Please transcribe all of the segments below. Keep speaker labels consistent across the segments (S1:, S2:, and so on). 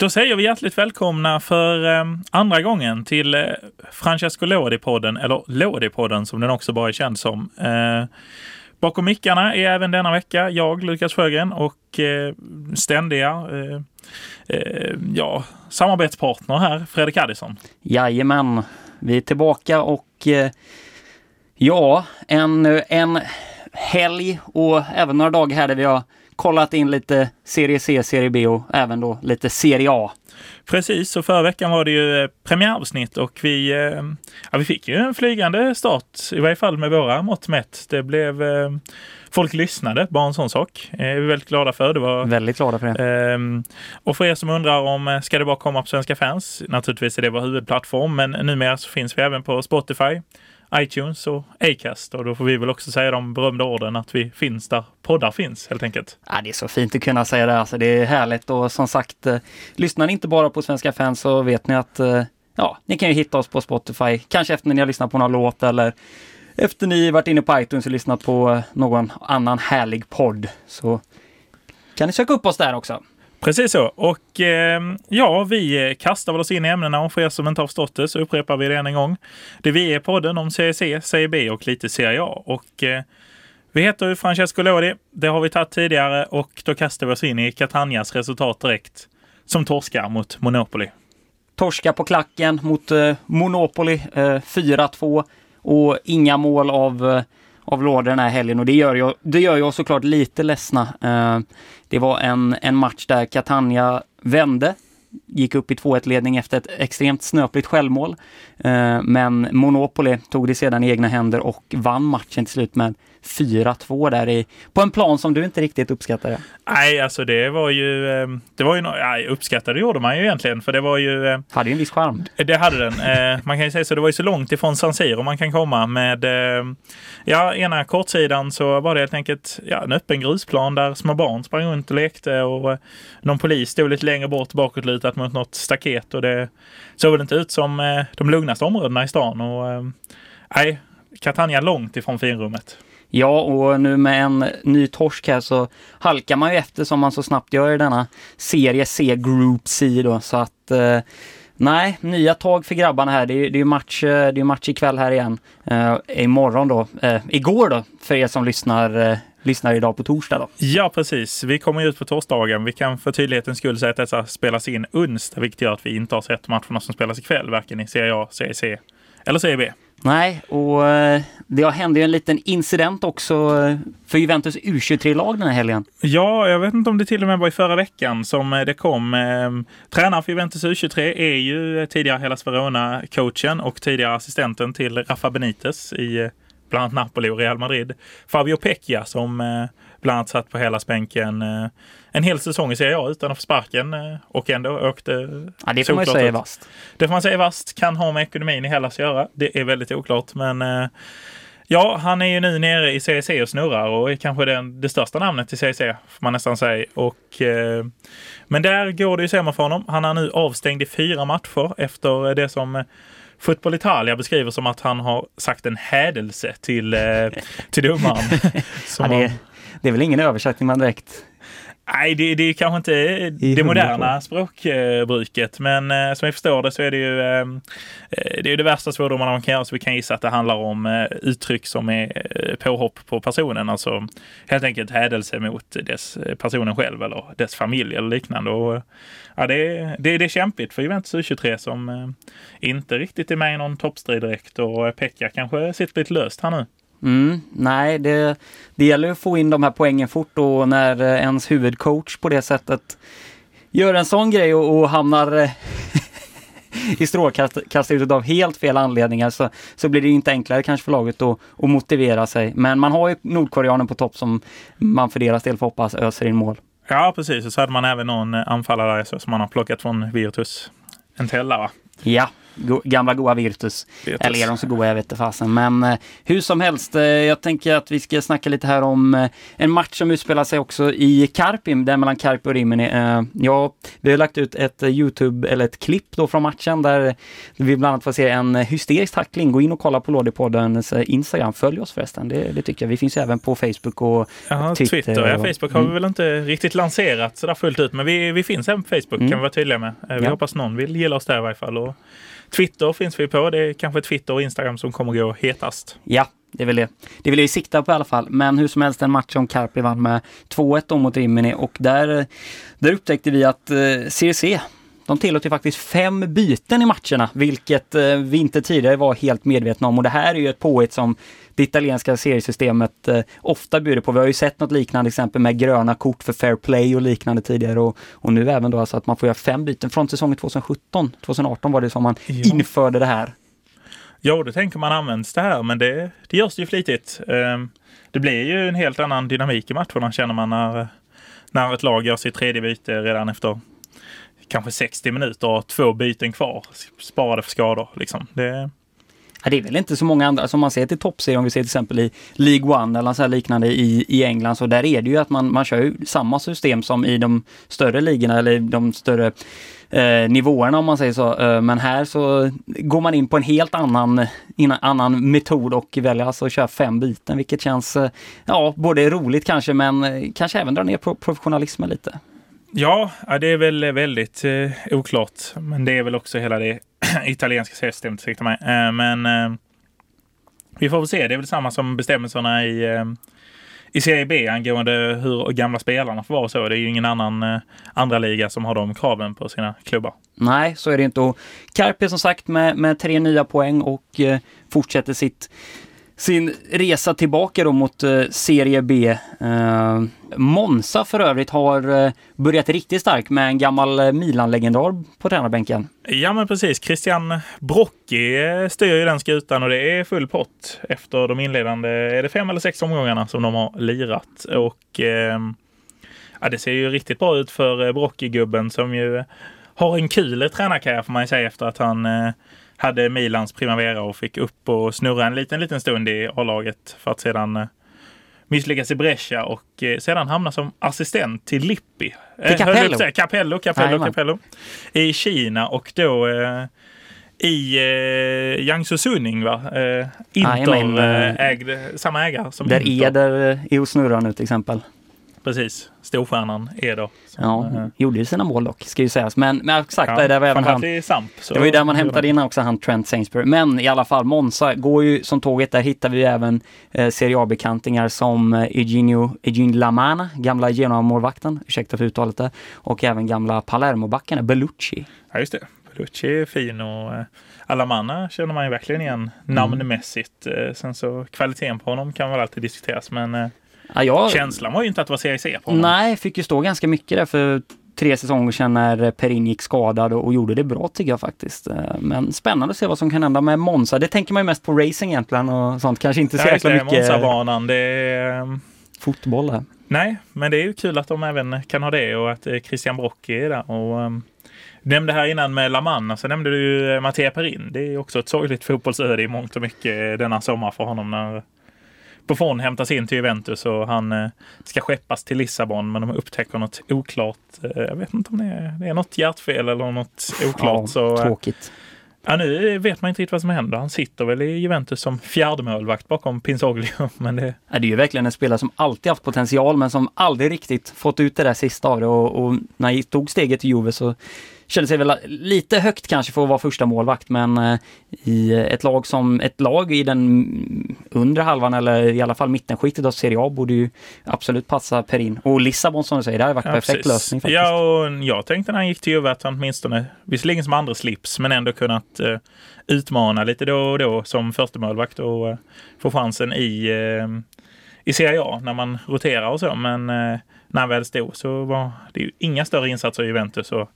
S1: Då säger vi hjärtligt välkomna för eh, andra gången till eh, Francesco Lodi-podden, eller Lodi-podden som den också bara är känd som. Eh, bakom mickarna är även denna vecka jag, Lukas Sjögren, och eh, ständiga eh, eh, ja, samarbetspartner här, Fredrik Addison.
S2: Jajamän, vi är tillbaka och eh, ja, en, en helg och även några dagar här där vi har kollat in lite Serie C, Serie B och även då lite Serie A.
S1: Precis, och förra veckan var det ju eh, premiäravsnitt och vi, eh, ja, vi fick ju en flygande start, i varje fall med våra mått mätt. Det blev eh, Folk lyssnade, bara en sån sak. Det är vi väldigt glada för. Det var,
S2: väldigt glada för det.
S1: Um, och för er som undrar om ska det bara komma på Svenska fans? Naturligtvis är det vår huvudplattform, men numera så finns vi även på Spotify, iTunes och Acast och då får vi väl också säga de berömda orden att vi finns där poddar finns helt enkelt.
S2: Ja, det är så fint att kunna säga det. Alltså, det är härligt och som sagt, eh, lyssnar ni inte bara på Svenska fans så vet ni att eh, ja, ni kan ju hitta oss på Spotify, kanske efter när ni har lyssnat på någon låt eller efter ni varit inne på iTunes och lyssnat på eh, någon annan härlig podd. Så kan ni söka upp oss där också.
S1: Precis så. Och eh, ja, vi kastar väl oss in i ämnena och för er som inte har förstått det så upprepar vi det än en gång. Det vi är podden om CEC, CB och lite Serie A. Och eh, vi heter ju Francesco Lodi. Det har vi tagit tidigare och då kastar vi oss in i Catanias resultat direkt. Som torskar mot Monopoly.
S2: Torska på klacken mot eh, Monopoly eh, 4-2 och inga mål av eh, av lådor den här helgen och det gör jag, det gör jag såklart lite ledsna. Eh, det var en, en match där Catania vände, gick upp i 2-1 ledning efter ett extremt snöpligt självmål. Eh, men Monopoly tog det sedan i egna händer och vann matchen till slut med 4-2 där i, på en plan som du inte riktigt uppskattade.
S1: Nej, alltså det var ju, ehm, det var ju, nej, uppskattade gjorde man ju egentligen för det var ju... Ehm,
S2: hade ju en viss charm.
S1: Det hade den. Eh, man kan ju säga så, det var ju så långt ifrån San Siro man kan komma med, ehm, ja, ena kortsidan så var det helt enkelt ja, en öppen grusplan där små barn sprang runt och lekte och eh, någon polis stod lite längre bort bakåtlutat mot något staket och det såg väl inte ut som eh, de lugnaste områdena i stan och eh, nej, Catania långt ifrån finrummet.
S2: Ja, och nu med en ny torsk här så halkar man ju efter som man så snabbt gör i denna serie C Group C då, så att eh, Nej, nya tag för grabbarna här. Det är, det är match, eh, det är match ikväll här igen. Uh, imorgon då. Uh, igår då, för er som lyssnar, uh, lyssnar idag på torsdag då.
S1: Ja, precis. Vi kommer ut på torsdagen. Vi kan för tydlighetens skull säga att dessa spelas in onsdag, vilket gör att vi inte har sett matcherna som spelas ikväll, varken i Serie A, Serie C eller Serie B.
S2: Nej, och eh, det hände ju en liten incident också eh, för Juventus U23-lag den här helgen.
S1: Ja, jag vet inte om det till och med var i förra veckan som eh, det kom. Tränare för Juventus U23 är ju tidigare Hellas Verona-coachen och tidigare assistenten till Rafa Benitez i bland annat Napoli och Real Madrid. Fabio Pecchia som bland annat satt på hela spänken eh, en hel säsong i Serie A utan att få sparken eh, och ändå åkte
S2: Ja, det får man ju säga är vast.
S1: Det får man säga är vast. Kan ha med ekonomin i Hellas att göra. Det är väldigt oklart, men eh, Ja, han är ju nu nere i CEC och snurrar och är kanske den, det största namnet i CEC, får man nästan säga. Och, eh, men där går det ju sämre för honom. Han är nu avstängd i fyra matcher efter det som Fotboll Italia beskriver som att han har sagt en hädelse till, eh, till domaren.
S2: ja, det, det är väl ingen översättning man direkt
S1: Nej, det, det är kanske inte I det moderna språkbruket, men eh, som jag förstår det så är det ju eh, eh, det, är det värsta svordomarna man kan göra, så vi kan gissa att det handlar om uttryck som är påhopp på personen, alltså helt enkelt hädelse mot dess personen själv eller dess familj eller liknande. Och, ja, det, det, det är kämpigt för Juventus U23 som inte riktigt är med i någon toppstrid direkt och Pekka kanske sitter lite löst här nu.
S2: Mm, nej, det, det gäller att få in de här poängen fort och när eh, ens huvudcoach på det sättet gör en sån grej och, och hamnar eh, i strålkastarljuset av helt fel anledningar så, så blir det inte enklare kanske för laget att, att motivera sig. Men man har ju Nordkoreanen på topp som man för deras del får hoppas öser in mål.
S1: Ja, precis. Och så hade man även någon anfallare som man har plockat från Virtus. En tälla, va?
S2: Ja, gamla goa Virtus. Virtus. Eller är de så goa? Jag vet inte fasen. Men eh, hur som helst, eh, jag tänker att vi ska snacka lite här om eh, en match som utspelar sig också i Karpim, där mellan Karpi och Rimini. Eh, ja, vi har lagt ut ett Youtube, eller ett klipp då från matchen där vi bland annat får se en hysterisk tackling. Gå in och kolla på Lådepoddens Instagram. Följ oss förresten, det, det, tycker jag. Vi finns även på Facebook och
S1: Jaha, Twitter. Twitter. Ja, Facebook har mm. vi väl inte riktigt lanserat sådär fullt ut, men vi, vi finns även på Facebook mm. kan vi vara tydliga med. Vi ja. hoppas någon vill gilla oss där i varje fall. Och Twitter finns vi på. Det är kanske Twitter och Instagram som kommer gå hetast.
S2: Ja, det är väl det. Det vill jag sikta på i alla fall. Men hur som helst en match som Carpi vann med 2-1 mot Rimini och där, eh, där upptäckte vi att eh, CRC de tillåter faktiskt fem byten i matcherna, vilket eh, vi inte tidigare var helt medvetna om. Och det här är ju ett påhitt som det italienska seriesystemet eh, ofta bjuder på. Vi har ju sett något liknande exempel med gröna kort för fair play och liknande tidigare och, och nu även då alltså att man får göra fem byten. Från säsongen 2017, 2018 var det som man ja. införde det här.
S1: Ja, då tänker man används det här, men det, det görs ju flitigt. Ehm, det blir ju en helt annan dynamik i matcherna känner man när, när ett lag gör sitt tredje byte redan efter kanske 60 minuter och två byten kvar sparade för skador. Liksom. Det,
S2: Ja, det är väl inte så många andra, alltså, som man ser till toppserien, om vi ser till exempel i League One eller så liknande i, i England, så där är det ju att man, man kör samma system som i de större ligorna eller de större eh, nivåerna om man säger så. Eh, men här så går man in på en helt annan, in, annan metod och väljer alltså att köra fem byten, vilket känns eh, ja, både roligt kanske, men eh, kanske även dra ner professionalismen lite.
S1: Ja, det är väl väldigt eh, oklart. Men det är väl också hela det italienska systemet, Ursäkta mig. Eh, men eh, vi får väl se. Det är väl samma som bestämmelserna i, eh, i Serie B angående hur gamla spelarna får vara och så. Det är ju ingen annan eh, andra liga som har de kraven på sina klubbar.
S2: Nej, så är det inte. Och Carpe som sagt med, med tre nya poäng och eh, fortsätter sitt sin resa tillbaka då mot eh, Serie B. Eh, Monza för övrigt har eh, börjat riktigt starkt med en gammal eh, Milan-legendar på tränarbänken.
S1: Ja men precis, Christian Brocchi eh, styr ju den skutan och det är full pott efter de inledande, är det fem eller sex omgångarna som de har lirat. Och eh, ja, det ser ju riktigt bra ut för eh, Brocchi-gubben som ju har en kul tränarkarriär får man ju säga efter att han eh, hade Milans Primavera och fick upp och snurra en liten, liten stund i A-laget för att sedan eh, misslyckas i Brescia och eh, sedan hamna som assistent till Lippi.
S2: Till Capello?
S1: Eh, Capello, Capello, Capello. I Kina och då eh, i eh, Jiangsu Suning, va? Eh, Inter eh, ägde, samma ägare som
S2: Där Inter. Eder är och snurrar nu till exempel.
S1: Precis, storstjärnan Eder.
S2: Ja, äh, gjorde ju sina mål dock, ska ju sägas. Men, men exakt, ja, det var även han.
S1: Samp,
S2: det var ju där man hämtade in också, han Trent Sainsbury. Men i alla fall, Monza går ju som tåget. Där hittar vi även eh, Serie A-bekantingar som eh, Eugenio, Eugenio Lamana, gamla Genoa-målvakten, ursäkta för uttalet där. Och även gamla Palermo-backen, Bellucci.
S1: Ja, just det. Bellucci är fin och eh, Alamanna känner man ju verkligen igen mm. namnmässigt. Eh, sen så kvaliteten på honom kan väl alltid diskuteras, men eh, Ja, jag... Känslan var ju inte att det var Serie C på honom.
S2: Nej, fick ju stå ganska mycket där för tre säsonger sedan när Perin gick skadad och, gjorde det bra tycker jag faktiskt. Eh, men spännande att se vad som kan hända med Monza. Det tänker man ju mest på racing egentligen och sånt. Kanske inte så jäkla mycket...
S1: Monza-banan, det är...
S2: Ehm, Fotboll här.
S1: Nej, men det är ju kul att de även kan ha det och att eh, Christian Brocchi är där. Och, um, nämnde här innan med La Manna så nämnde du eh, Mattia Perin. Det är också ett sorgligt fotbollsöde i mångt och mycket denna sommar för honom när Buffon hämtas in till Juventus och han eh, ska skeppas till Lissabon men de upptäcker något oklart. Eh, jag vet inte om det är, det är något hjärtfel eller något oklart. Ja, så,
S2: eh, tråkigt.
S1: Ja, nu vet man inte riktigt vad som händer. Han sitter väl i Juventus som fjärdemålvakt bakom Pinsoglio. Men det...
S2: Ja, det är ju verkligen en spelare som alltid haft potential men som aldrig riktigt fått ut det där sista av det och, och när han tog steget till Juve så kände sig väl lite högt kanske för att vara första målvakt men eh, i ett lag som ett lag i den undre halvan eller i alla fall mittenskiktet av Serie A borde ju absolut passa Perin. Och Lissabon som du säger, det har varit ja, perfekt precis. lösning faktiskt.
S1: Ja, och jag tänkte när han gick till Juve att han åtminstone, visserligen som andra slips, men ändå kunnat uh, utmana lite då och då som första målvakt och uh, få chansen i, uh, i Serie A när man roterar och så. Men när han väl stod så var det ju inga större insatser i Juventus. Och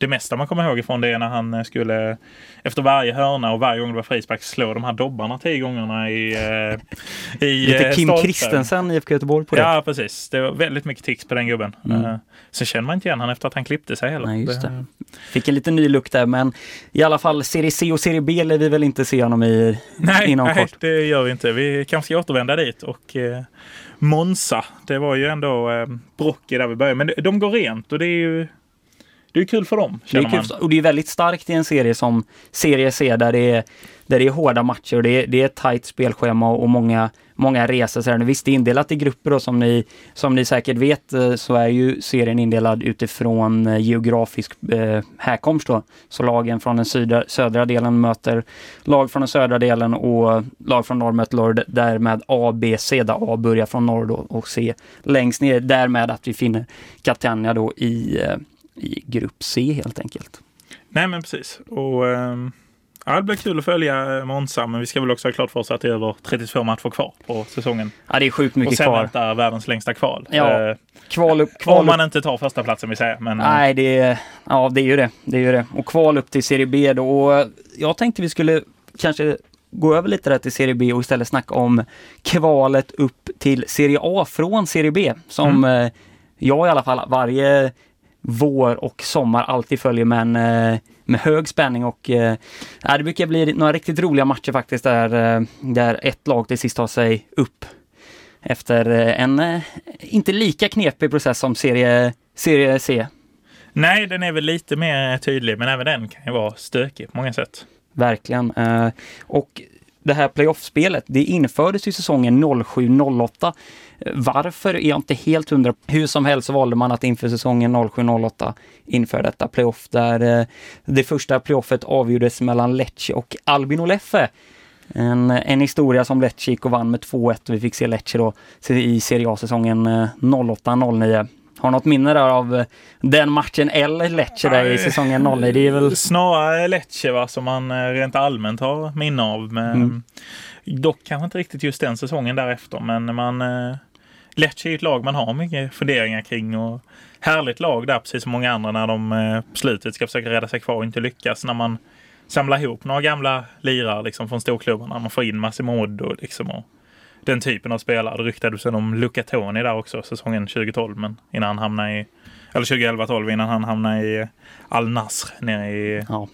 S1: det mesta man kommer ihåg ifrån det är när han eh, skulle efter varje hörna och varje gång det var frispark slå de här dobbarna tio gångerna i,
S2: eh, i Lite eh, Kim stolpen. Kristensen i IFK Göteborg på det.
S1: Ja, precis. Det var väldigt mycket tics på den gubben. Mm. Uh, sen känner man inte igen honom efter att han klippte sig heller.
S2: Nej, just det. Fick en lite ny look där, men i alla fall Serie C och Serie B lär vi väl inte se honom i
S1: nej,
S2: inom
S1: nej,
S2: kort.
S1: Nej, det gör vi inte. Vi kanske ska återvända dit och uh, Monza, det var ju ändå uh, Brocchi där vi började. Men de går rent och det är ju det är kul för dem.
S2: Det är kul, och det är väldigt starkt i en serie som Serie C där det är, där det är hårda matcher och det är, det är ett tajt spelschema och många, många resor. Så visst, det är indelat i grupper och som ni, som ni säkert vet eh, så är ju serien indelad utifrån eh, geografisk eh, härkomst. Då. Så lagen från den södra, södra delen möter lag från den södra delen och lag från norr möter lag därmed A, B, C där A börjar från norr då, och C längst ner. Därmed att vi finner Catania då i eh, i grupp C helt enkelt.
S1: Nej men precis. Och, um... Ja, det blir kul att följa Monza, men vi ska väl också ha klart för oss att det är över 32 matcher kvar på säsongen.
S2: Ja, det är sjukt mycket
S1: kvar. Och
S2: sen
S1: väntar världens längsta kval.
S2: Ja, kval, upp, kval
S1: Om man inte tar första platsen vill säga. Men,
S2: eh, Nej, det är, ja, det är ju det. det är ju det. Och kval upp till Serie B då. Och jag tänkte vi skulle kanske gå över lite där till Serie B och istället snacka om kvalet upp till Serie A från Serie B. Som mm. Eh, jag i alla fall varje vår och sommar alltid följer med, en, eh, med hög spänning och äh, det brukar bli några riktigt roliga matcher faktiskt där, äh, där ett lag till sist tar sig upp efter en äh, inte lika knepig process som serie, serie C.
S1: Nej, den är väl lite mer tydlig, men även den kan ju vara stökig på många sätt.
S2: Verkligen. Och det här playoffspelet, det infördes i säsongen 07-08 varför är jag inte helt hundra. Hur som helst så valde man att inför säsongen 07-08 införa detta playoff där eh, det första playoffet avgjordes mellan Lecce och Albin Oleffe. En, en historia som Lecce gick och vann med 2-1 vi fick se Lecce då i Serie A-säsongen eh, 08-09. Eh, Har något minne där av eh, den matchen eller Lecce där i säsongen 09? Det är väl...
S1: Snarare Lecce va, som man rent allmänt har minne av. Men mm. Dock kanske inte riktigt just den säsongen därefter, men man Lecce är ett lag man har mycket funderingar kring och härligt lag där, precis som många andra när de eh, på slutet ska försöka rädda sig kvar och inte lyckas. När man samlar ihop några gamla lirare liksom, från storklubbarna. Man får in Massimo liksom, och den typen av spelare. Det ryktades om Luca Toni där också säsongen 2012, men innan han hamnade i eller 2011-12 innan han hamnade i Al Nasr nere i, ja.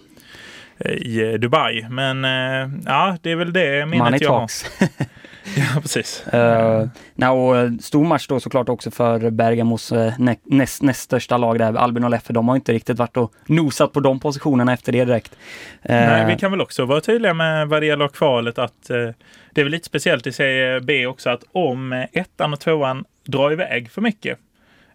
S1: i Dubai. Men eh, ja, det är väl det minnet jag har. Ja, precis.
S2: Uh, no, och stor match då såklart också för Bergamos uh, näst, näst största lag där, Albin och Leffe. De har inte riktigt varit och nosat på de positionerna efter det direkt.
S1: Uh, Nej, vi kan väl också vara tydliga med vad det gäller kvalet att uh, det är väl lite speciellt i Serie B också att om ettan och tvåan drar iväg för mycket,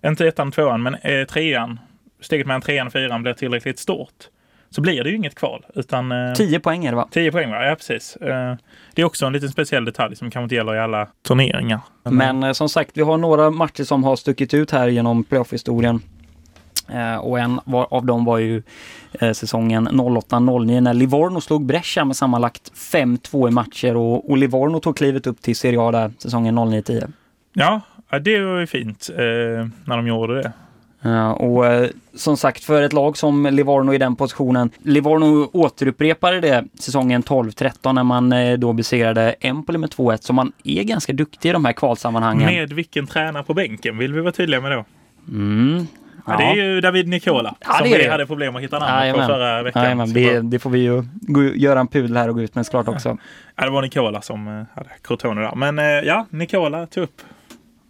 S1: inte ettan och tvåan, men trean, steget mellan trean och fyran blir tillräckligt stort, så blir det ju inget kval. Utan,
S2: eh, 10 poäng är det va?
S1: 10 poäng va, ja precis. Eh, det är också en liten speciell detalj som kanske inte gäller i alla turneringar.
S2: Men eh, som sagt, vi har några matcher som har stuckit ut här genom playoff-historien. Eh, och en var, av dem var ju eh, säsongen 08-09 när Livorno slog Brescia med sammanlagt 5-2 i matcher och, och Livorno tog klivet upp till Serie A där säsongen 09-10.
S1: Ja, det var ju fint eh, när de gjorde det.
S2: Och uh, som sagt, för ett lag som Livorno i den positionen. Livorno återupprepade det säsongen 12-13 när man uh, då besegrade Empoli med 2-1. Så man är ganska duktig i de här kvalsammanhangen.
S1: Med vilken tränare på bänken vill vi vara tydliga med då?
S2: Mm.
S1: Ja, det är ju David Nicola
S2: ja,
S1: som
S2: vi
S1: hade problem att hitta namn på förra veckan.
S2: Ja, det, det, får vi ju göra en pudel här och gå ut med såklart också.
S1: Ja, det var Nicola som hade Crotone där. Men ja, Nicola tog upp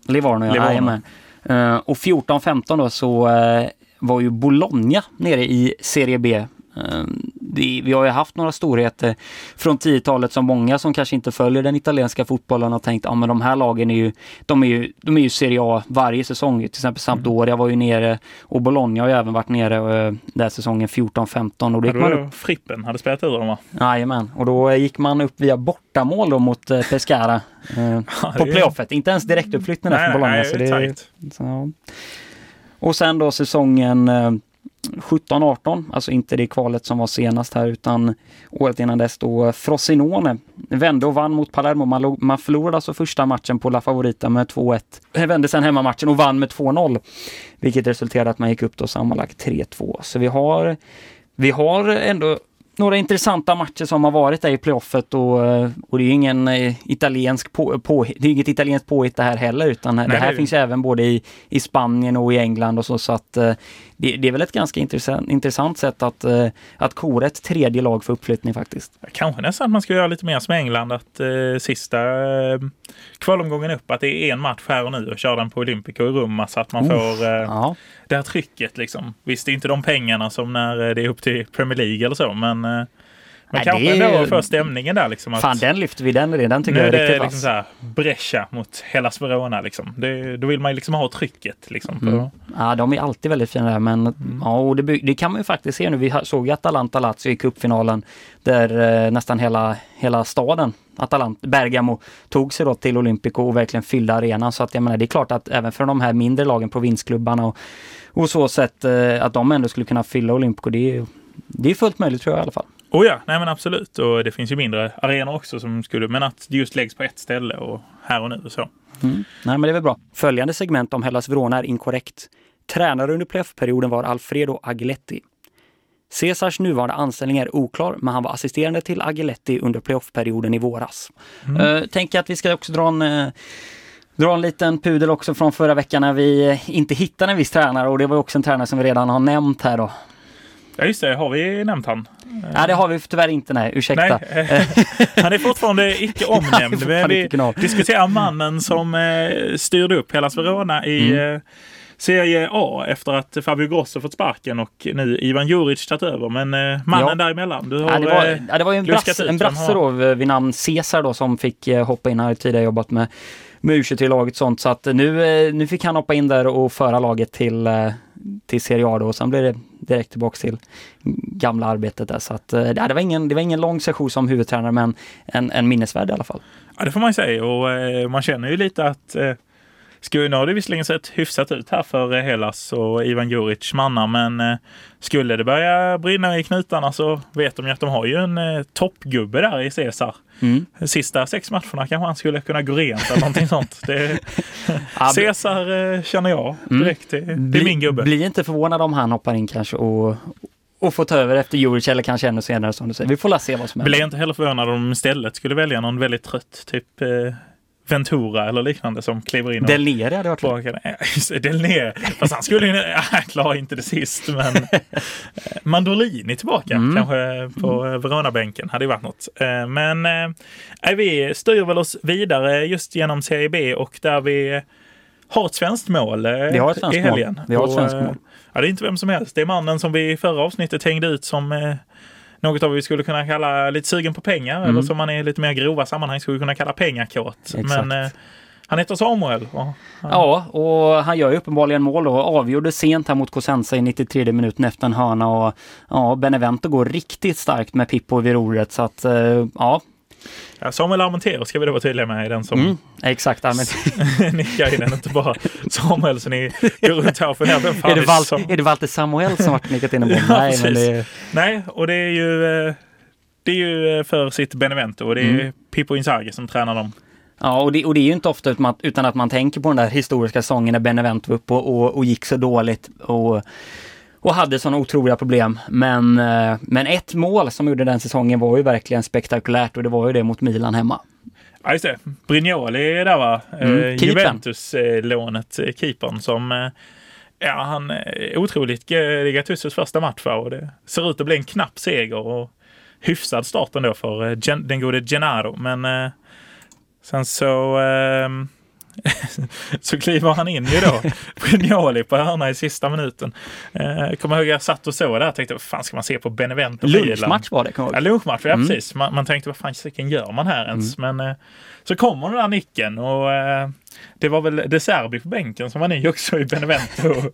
S2: Livorno, ja. Livorno. Eh, och 14-15 då så eh, var ju Bologna nere i Serie B. Eh, det, vi har ju haft några storheter från 10-talet som många som kanske inte följer den italienska fotbollen har tänkt, ja ah, men de här lagen är ju, de är ju, de är ju Serie A varje säsong. Till exempel Sampdoria var ju nere och Bologna har ju även varit nere uh, där säsongen 14-15. Och
S1: då gick man upp... Frippen hade spelat ur dem va?
S2: Jajamän, och då gick man upp via bortamål då mot uh, Pescara uh, på playoffet. Inte ens direktuppflyttning för Bologna. Nej, så det, så, och sen då säsongen 17-18, alltså inte det kvalet som var senast här utan året innan dess då Frosinone vände och vann mot Palermo. Man, man förlorade alltså första matchen på La Favorita med 2-1. Vände sen hemmamatchen och vann med 2-0. Vilket resulterade att man gick upp då sammanlagt 3-2. Så vi har, vi har ändå några intressanta matcher som har varit där i playoffet och, eh, och det är ingen eh, italiensk på, på, det är inget italienskt påhitt det här heller utan Nej, det här det finns även både i, i Spanien och i England och så, så att eh, det, det, är väl ett ganska intressant, intressant sätt att, att kora ett tredje lag för uppflyttning faktiskt.
S1: Kanske nästan att man ska göra lite mer som England att eh, sista eh, kvalomgången upp att det är en match här och nu och köra den på Olympico i Rumma så att man oh, får eh, ja. det här trycket liksom. Visst, det är inte de pengarna som när det är upp till Premier League eller så men eh, men Nej, kanske ändå för stämningen där. Liksom,
S2: att Fan, den lyfter vi. Den, den tycker jag är, är riktigt
S1: liksom så här, Brescia mot Hellas Verona. Liksom. Det, då vill man ju liksom ha trycket. Liksom, mm.
S2: Ja, de är alltid väldigt fina där. Men mm. ja, och det, det, kan man ju faktiskt se nu. Vi såg ju Atalanta-Lazio i cupfinalen där eh, nästan hela, hela staden Atalanta, Bergamo tog sig då till Olympico och verkligen fyllde arenan. Så att jag menar, det är klart att även för de här mindre lagen, provinsklubbarna och, och så sätt eh, att de ändå skulle kunna fylla Olympico. Det är, det är fullt möjligt tror jag i alla fall.
S1: Oh ja, nej men absolut. Och det finns ju mindre arenor också som skulle, men att det just läggs på ett ställe och här och nu och så.
S2: Mm. Nej men det är väl bra. Följande segment om Hellas Verona är inkorrekt. Tränare under playoffperioden var Alfredo Agiletti. Cesars nuvarande anställning är oklar, men han var assisterande till Agiletti under playoffperioden i våras. Mm. Uh, tänker att vi ska också dra en uh, dra en liten pudel också från förra veckan när vi inte hittade en viss tränare och det var också en tränare som vi redan har nämnt här då.
S1: Ja just det, har vi nämnt han?
S2: Nej det har vi tyvärr inte, nej ursäkta.
S1: Nej, han är fortfarande icke omnämnd. vi diskuterar mannen som eh, styrde upp hela Verona i mm. Eh, Serie A efter att Fabio Grosso fått sparken och nu Ivan Juric tagit över. Men eh, mannen ja. däremellan, du har ja,
S2: det, var, ja, det var en, brass, en brasse då vid namn Cesar då som fick hoppa in här tidigare jobbat med med U23-laget sånt. Så att nu, nu fick han hoppa in där och föra laget till, till Serie A då och sen blev det direkt tillbaka till gamla arbetet där. Så att, eh, det, var ingen, det var ingen lång session som huvudtränare men en, en minnesvärd i alla fall.
S1: Ja det får man ju säga och eh, man känner ju lite att eh, eh, skulle, nu har det visserligen sett hyfsat ut här för eh, Hellas och Ivan Juric mannar, men eh, skulle det börja brinna i knutarna så vet de ju att de har ju en eh, toppgubbe där i Cesar. Mm. Sista sex matcherna kanske han skulle kunna gå rent eller någonting sånt. Det, Cesar känner jag mm. direkt. Mm. Det, det är min gubbe.
S2: Bli inte förvånad om han hoppar in kanske och, och får ta över efter Juric eller kanske ännu senare som du säger. Vi får la se vad som händer.
S1: Blir inte heller förvånad om de istället skulle välja någon väldigt trött, typ eh, Ventura eller liknande som kliver in.
S2: Del Nere hade varit
S1: varit Del Nere. Fast han skulle ju, han klarar inte det sist, men eh, Mandolini tillbaka mm. kanske på mm. Verona-bänken hade ju varit något. Eh, men äh, vi styr väl oss vidare just genom Serie B och där vi har ett svenskt mål vi har ett svenskt i helgen.
S2: Mål. Vi har ett svenskt mål.
S1: Ja, det är inte vem som helst. Det är mannen som vi i förra avsnittet hängde ut som något av vi skulle kunna kalla lite sugen på pengar mm. eller som man i lite mer grova sammanhang skulle kunna kalla pengakåt. Men eh, han heter Samuel. Och,
S2: ja. och han gör ju uppenbarligen mål och avgjorde sent här mot Cosenza i 93 minuten efter en hörna och ja, Benevento går riktigt starkt med Pippo vid roret så att eh, ja,
S1: Ja, Samuel Armentero ska vi då vara tydliga med, är den som mm,
S2: exakt,
S1: nickar in den, inte bara Samuel så ni går runt här och funderar vem
S2: fan är det, Val som... är det Walter Samuel som har nickat in en boll?
S1: Nej, men det... Nej, och det är ju eh, det är ju eh, för sitt Benevento och det är mm. Pippo Inzaghi som tränar dem.
S2: Ja, och det, och det är ju inte ofta utan att, utan att man tänker på den där historiska säsongen när Benevento var uppe och, och, och gick så dåligt. Och och hade sådana otroliga problem. Men, eh, men ett mål som gjorde den säsongen var ju verkligen spektakulärt och det var ju det mot Milan hemma.
S1: Ja, just det. Brignoli där va? Mm, eh, Juventus-lånet, eh, keepern som Ja, han är otroligt Gattusos första match och det ser ut att bli en knapp seger och hyfsad start ändå för den gode Gennaro. Men sen så så kliver han in ju då, Brignoli på hörna i sista minuten. Eh, kommer ihåg jag satt och såg där och tänkte, vad fan ska man se på Benevento?
S2: Lunchmatch var det,
S1: Ja, lunchmatch, ja mm. precis. Man, man, tänkte, vad fan gör man här ens? Mm. Men eh, så kommer den där nicken och eh, det var väl De Serbi på bänken som var ny också i Benevento.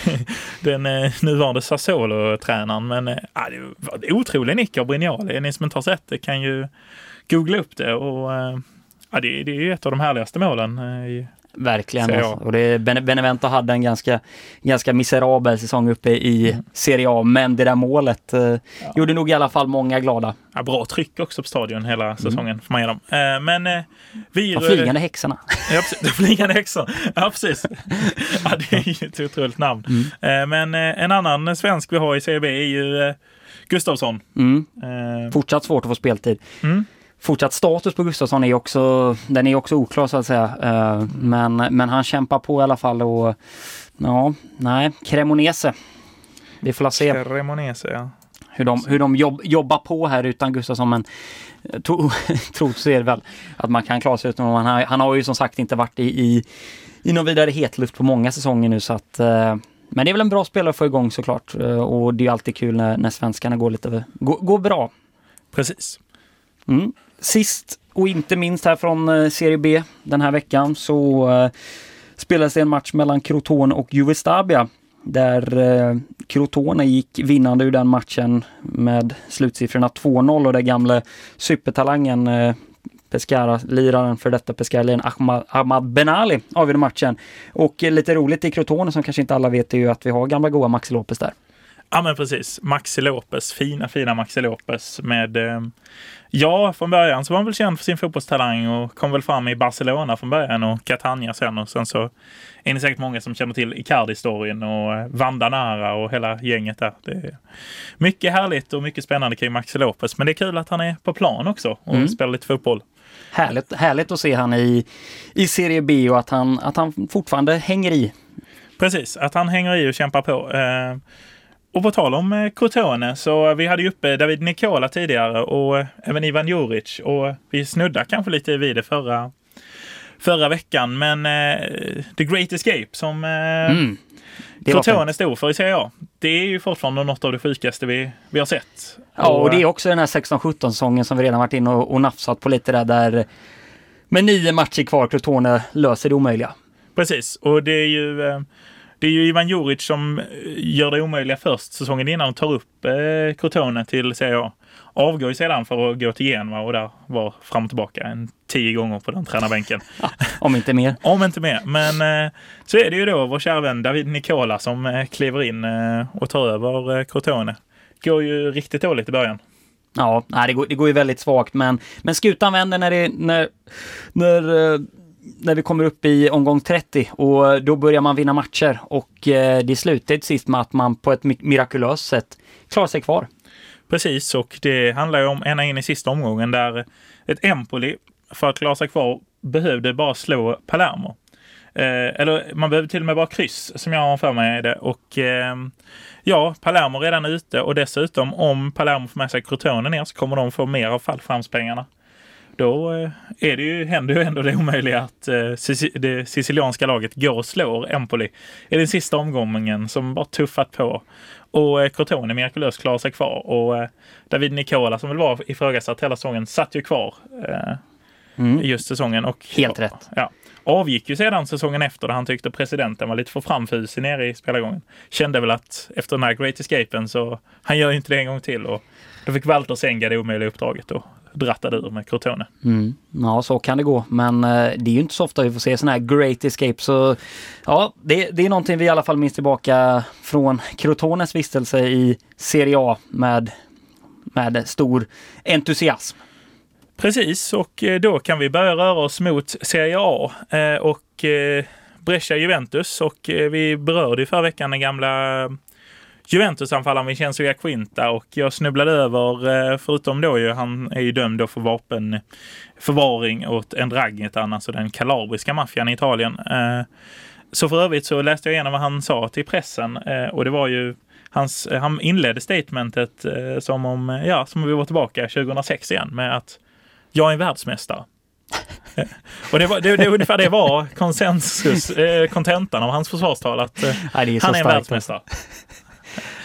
S1: den eh, nuvarande Sassuolo-tränaren. Men eh, det var otrolig nick av Brignoli. Ni som inte har sett det kan ju googla upp det och eh, Ja, det, det är ju ett av de härligaste målen. Eh, I,
S2: Verkligen. Och det, Benevento hade en ganska, ganska miserabel säsong uppe i mm. Serie A, men det där målet eh, ja. gjorde nog i alla fall många glada.
S1: Ja, bra tryck också på stadion hela mm. säsongen, mm. får man ge dem. Eh, men eh, vi...
S2: De flygande häxorna.
S1: Ja, precis. De flygande häxorna. Ja, precis. ja, det är ju ett otroligt namn. Mm. Men en annan svensk vi har i Serie B är ju Gustavsson.
S2: Mm. Fortsatt svårt att få speltid. Mm fortsatt status på Gustafsson är också, den är också oklar så att säga. Uh, men, men han kämpar på i alla fall och ja, nej, Cremonese. Vi får se.
S1: Cremonese, ja.
S2: Hur de, hur de jobb, jobbar på här utan Gustafsson men tro, trots är det väl att man kan klara sig utan honom. Han, han har ju som sagt inte varit i, i, i någon vidare hetluft på många säsonger nu så att uh, men det är väl en bra spelare att få igång såklart och det är alltid kul när, när svenskarna går lite, går, går bra.
S1: Precis.
S2: Mm. Sist och inte minst här från eh, Serie B den här veckan så eh, spelades det en match mellan Crotone och Juvestabia där eh, Crotone gick vinnande ur den matchen med slutsiffrorna 2-0 och där gamle supertalangen eh, Pescara-liraren, för detta Pescara-liraren Ahmad, Ahmad Benali avgjorde matchen. Och eh, lite roligt i Crotone som kanske inte alla vet är ju att vi har gamla goa Maxi Lopez där.
S1: Ja men precis, Maxi Lopez, fina fina Maxi Lopez med eh, Ja, från början så var han väl känd för sin fotbollstalang och kom väl fram i Barcelona från början och Catania sen och sen så är ni säkert många som känner till Icardi-storyn och eh, Vanda Nara och hela gänget där. Det är mycket härligt och mycket spännande kring Maxi Lopez, men det är kul att han är på plan också och mm. spelar lite fotboll.
S2: Härligt, härligt att se han i, i Serie B och att han, att han fortfarande hänger i.
S1: Precis, att han hänger i och kämpar på. Eh, och på tal om eh, Crotone så vi hade ju uppe David Nikola tidigare och eh, även Ivan Juric och vi snuddade kanske lite vid det förra, förra veckan. Men eh, The Great Escape som eh, mm. Crotone stod för i Serie A. Det är ju fortfarande något av det sjukaste vi, vi har sett.
S2: Ja, och, och det är också den här 16-17 säsongen som vi redan varit inne och, och nafsat på lite där, där med nio matcher kvar Crotone löser det omöjliga.
S1: Precis, och det är ju eh, det är ju Ivan Juric som eh, gör det omöjliga först säsongen innan och tar upp eh, Crotone till Serie A. Avgår ju sedan för att gå till Genua och där var fram och tillbaka en tio gånger på den tränarbänken.
S2: Ja, om inte mer.
S1: om inte mer. Men eh, så är det ju då vår kära vän David Nicola som eh, kliver in eh, och tar över eh, Crotone. Går ju riktigt dåligt i början.
S2: Ja, nej, det, går, det går ju väldigt svagt men, men skutan vänder när det, när, när eh, när vi kommer upp i omgång 30 och eh, då börjar man vinna matcher och eh, det slutar till sist med att man på ett mirakulöst sätt klarar sig kvar.
S1: Precis, och det handlar ju om ända in i sista omgången där ett Empoli för att klara sig kvar behövde bara slå Palermo. Eh, eller man behövde till och med bara kryss som jag har för mig det. Och eh, ja, Palermo redan ute och dessutom om Palermo får med sig Crotone ner så kommer de få mer av fallskärmspengarna då eh, är det ju, händer ju ändå det omöjliga att eh, det sicilianska laget går och slår Empoli i den sista omgången som bara tuffat på. Och eh, Crotone mirakulöst klarar sig kvar och David Nicola som väl var ifrågasatt hela säsongen satt ju kvar mm. just säsongen. Och,
S2: Helt rätt.
S1: Ja, avgick ju sedan säsongen efter där han tyckte presidenten var lite för framfusig nere i spelargången. Kände väl att efter den här Great Escapen så han gör ju inte det en gång till och då fick Walter Senga det omöjliga uppdraget och drattade ur med Crotone.
S2: Mm. Ja, så kan det gå. Men eh, det är ju inte så ofta vi får se sådana här great escape. Så ja, det, det är någonting vi i alla fall minns tillbaka från Crotones vistelse i Serie A med, med stor entusiasm.
S1: Precis, och eh, då kan vi börja röra oss mot Serie A eh, och Brescia Juventus och vi berörde i förra veckan den gamla Juventus-anfallaren Vincenzo Jacquinta och jag snubblade över, eh, förutom då ju, han är ju dömd då för vapenförvaring åt Ndrangheta, alltså den kalabriska maffian i Italien. Eh, så för övrigt så läste jag igenom vad han sa till pressen eh, och det var ju Hans, han inledde statementet som om, ja, som om vi var tillbaka 2006 igen med att jag är en världsmästare. och det, var, det, det, ungefär det var konsensus, kontentan av hans försvarstal, att Nej, är han är en världsmästare.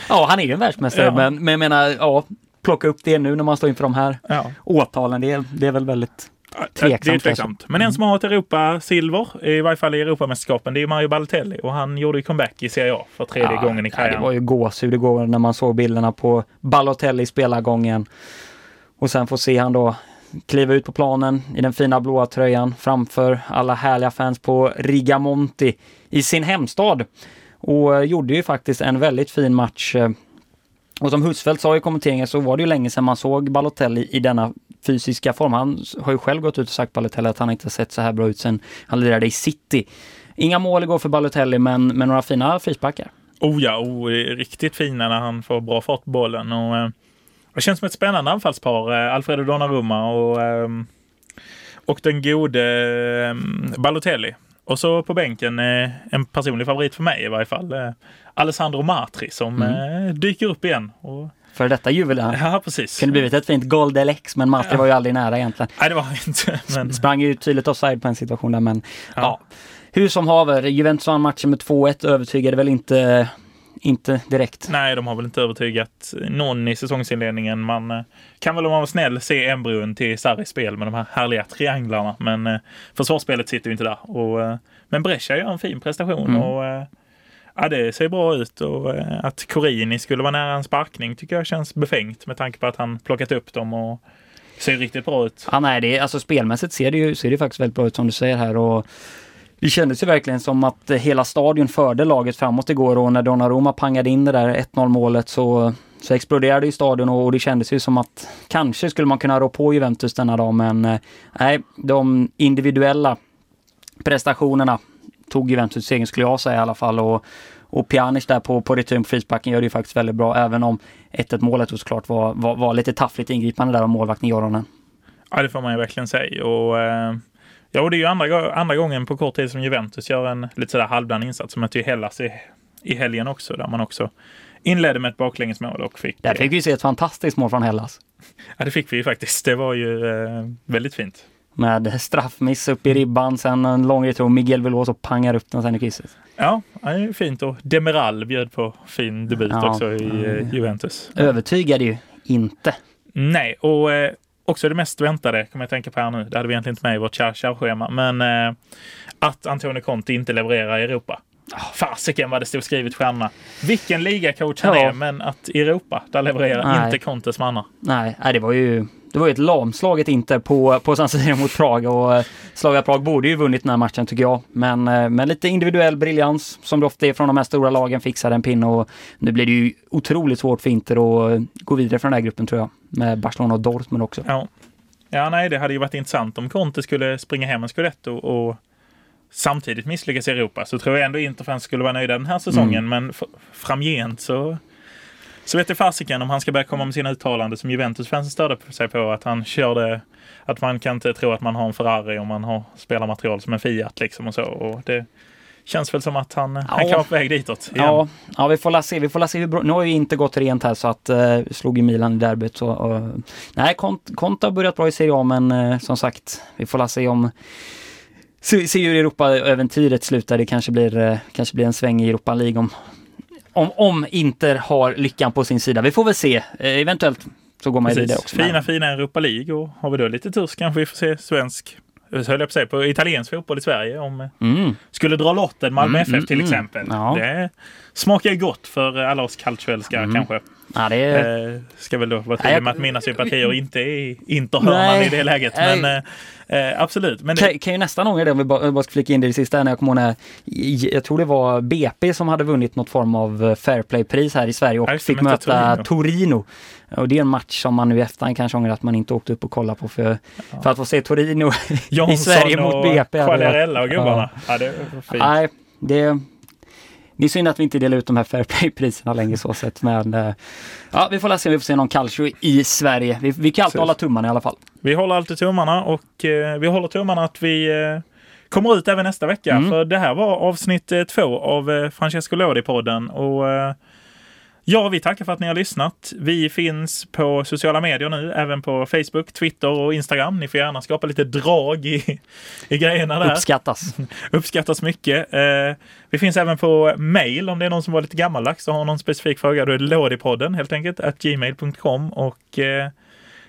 S2: Ja, han är ju en världsmästare, ja. men, men jag menar, ja, plocka upp det nu när man står inför de här ja. åtalen, det, det är väl väldigt tveksamt. Det är tveksamt.
S1: Men en som har ett Europa-silver, i varje fall i Europamästerskapen, det är Mario Balotelli och han gjorde ju comeback i Serie A för tredje ja, gången i karriären.
S2: Ja, det var ju gåshud igår när man såg bilderna på Balotelli spelargången. Och sen får se han då kliva ut på planen i den fina blåa tröjan framför alla härliga fans på Rigamonti i sin hemstad. Och eh, gjorde ju faktiskt en väldigt fin match. Eh, och som Husfeldt sa i kommenteringen så var det ju länge sedan man såg Balotelli i denna fysiska form. Han har ju själv gått ut och sagt Balotelli att han inte sett så här bra ut sedan han lirade i City. Inga mål igår för Balotelli men, men några fina frisparkar.
S1: Oh ja, oh, eh, riktigt fina när han får bra fart på bollen. Och, eh, det känns som ett spännande anfallspar, eh, Alfredo Donnarumma och, eh, och den gode eh, Balotelli. Och så på bänken, eh, en personlig favorit för mig i varje fall, eh, Alessandro Matri som mm. dyker upp igen. Och
S2: för detta jubileum.
S1: Ja, precis.
S2: Kunde blivit ett fint Gold LX, men Matri ja. var ju aldrig nära egentligen.
S1: Nej, det var inte. Men...
S2: Sprang ju tydligt offside på en situation där, men ja. ja. Hur som haver, Juventus vann matchen med 2-1, övertygade väl inte inte direkt.
S1: Nej, de har väl inte övertygat någon i säsongsinledningen. Man eh, kan väl om man var snäll se embryon till Sarris spel med de här härliga trianglarna. Men eh, försvarsspelet sitter ju inte där. Och, eh, men Brescia gör en fin prestation. Mm. och Ja, det ser bra ut och att Corini skulle vara nära en sparkning tycker jag känns befängt med tanke på att han plockat upp dem och ser riktigt bra ut.
S2: Ja, nej, det alltså spelmässigt ser det ju ser det faktiskt väldigt bra ut som du säger här och det kändes ju verkligen som att hela stadion förde laget framåt igår och när Donnarumma pangade in det där 1-0 målet så, så exploderade ju stadion och det kändes ju som att kanske skulle man kunna rå på Juventus denna dag men eh, nej, de individuella prestationerna tog Juventus segern skulle jag säga i alla fall och, och Pjanic där på, på returen på frisparken gör det ju faktiskt väldigt bra även om 1-1 målet såklart var, var, var lite taffligt ingripande där av målvakten Joronen.
S1: Ja det får man ju verkligen säga och eh Ja, och det är ju andra, andra gången på kort tid som Juventus gör en lite sådär halvdan insats. Som mötte ju Hellas i, i helgen också, där man också inledde med ett baklängesmål och fick...
S2: Där fick vi se ett fantastiskt mål från Hellas.
S1: Ja, det fick vi ju faktiskt. Det var ju eh, väldigt fint.
S2: Med straffmiss upp i ribban, sen en lång retur. Miguel Veloso pangar upp den sen i krysset.
S1: Ja, det är fint och Demiral bjöd på fin debut ja, också i eh, Juventus.
S2: Övertygade ju inte.
S1: Nej, och eh, också det mest väntade, kommer jag tänka på här nu. Det hade vi egentligen inte med i vårt schema men eh, att Antonio Conte inte levererar i Europa. Oh, fasiken vad det stod skrivet stjärnorna. Vilken ligacoach han ja. är, men att i Europa, där levererar Nej. inte Contes mannar.
S2: Nej, det var ju det var ju ett lamslaget inte på, på San Siro mot Prag och eh, Slavia Prag borde ju vunnit den här matchen tycker jag. Men eh, med lite individuell briljans som det ofta är från de här stora lagen fixade en pinne och nu blir det ju otroligt svårt för Inter att gå vidare från den här gruppen tror jag. Med Barcelona och Dortmund också.
S1: Ja. ja, nej, det hade ju varit intressant om Conte skulle springa hem en scudetto och samtidigt misslyckas i Europa så tror jag ändå Interfans skulle vara nöjda den här säsongen. Mm. Men framgent så så vet fasiken om han ska börja komma med sina uttalanden som Juventus-fansen störde sig på. Att han körde, att man kan inte tro att man har en Ferrari om man har spelarmaterial som en Fiat liksom och så. Och det känns väl som att han, ja. han kan vara på väg ditåt.
S2: Igen. Ja, ja, vi får la se. Vi får la se hur bra. Nu har ju inte gått rent här så att uh, slog ju Milan i derbyt. Så, uh, nej, Conte har börjat bra i Serie A men uh, som sagt, vi får la se om Se, se hur Europa-äventyret slutar. Det kanske blir, kanske blir en sväng i Europa League om, om, om Inter har lyckan på sin sida. Vi får väl se. Eh, eventuellt så går man ju vidare också.
S1: Fina, fina Europa League och har vi då lite tur så kanske vi får se svensk höll jag på att säga, på italiensk fotboll i Sverige. Om eh, mm. skulle dra lotten Malmö mm, FF till mm, mm, exempel. Ja. Det smakar gott för alla oss kaltioälskare mm. kanske.
S2: Ja, det är...
S1: eh, ska väl då vara tydlig med att mina sympatier inte är Interhörnan i det läget. Men eh, eh, absolut. Men
S2: kan, kan ju nästan ångra det om vi bara, bara ska flika in det i det sista. När jag kommer ihåg när, jag tror det var BP som hade vunnit något form av eh, Fairplay-pris här i Sverige och fick möta Torino. Torino. Och det är en match som man nu i efterhand kanske ångrar att man inte åkte upp och kollade på för, ja. för att få se Torino i Sverige mot BP.
S1: Quagliarella och gubbarna. Ja. ja, det.
S2: Nej, det, det är synd att vi inte delar ut de här Fairplay-priserna längre så sett. Men eh, ja, vi får se om vi får se någon Calcio i Sverige. Vi, vi kan alltid hålla tummarna i alla fall.
S1: Vi håller alltid tummarna och eh, vi håller tummarna att vi eh, kommer ut även nästa vecka. Mm. För det här var avsnitt eh, två av eh, Francesco Lodi-podden. Och eh, Ja, vi tackar för att ni har lyssnat. Vi finns på sociala medier nu, även på Facebook, Twitter och Instagram. Ni får gärna skapa lite drag i, i grejerna där.
S2: Uppskattas.
S1: Uppskattas mycket. Eh, vi finns även på mail om det är någon som var lite gammaldags och har någon specifik fråga. Då är det lådipodden helt enkelt, at gmail.com. Och eh,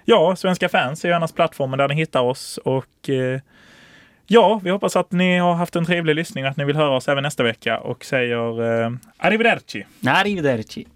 S1: ja, Svenska fans är gärna plattformen där ni hittar oss. Och eh, Ja, vi hoppas att ni har haft en trevlig lyssning och att ni vill höra oss även nästa vecka och säger eh, arrivederci.
S2: Arrivederci.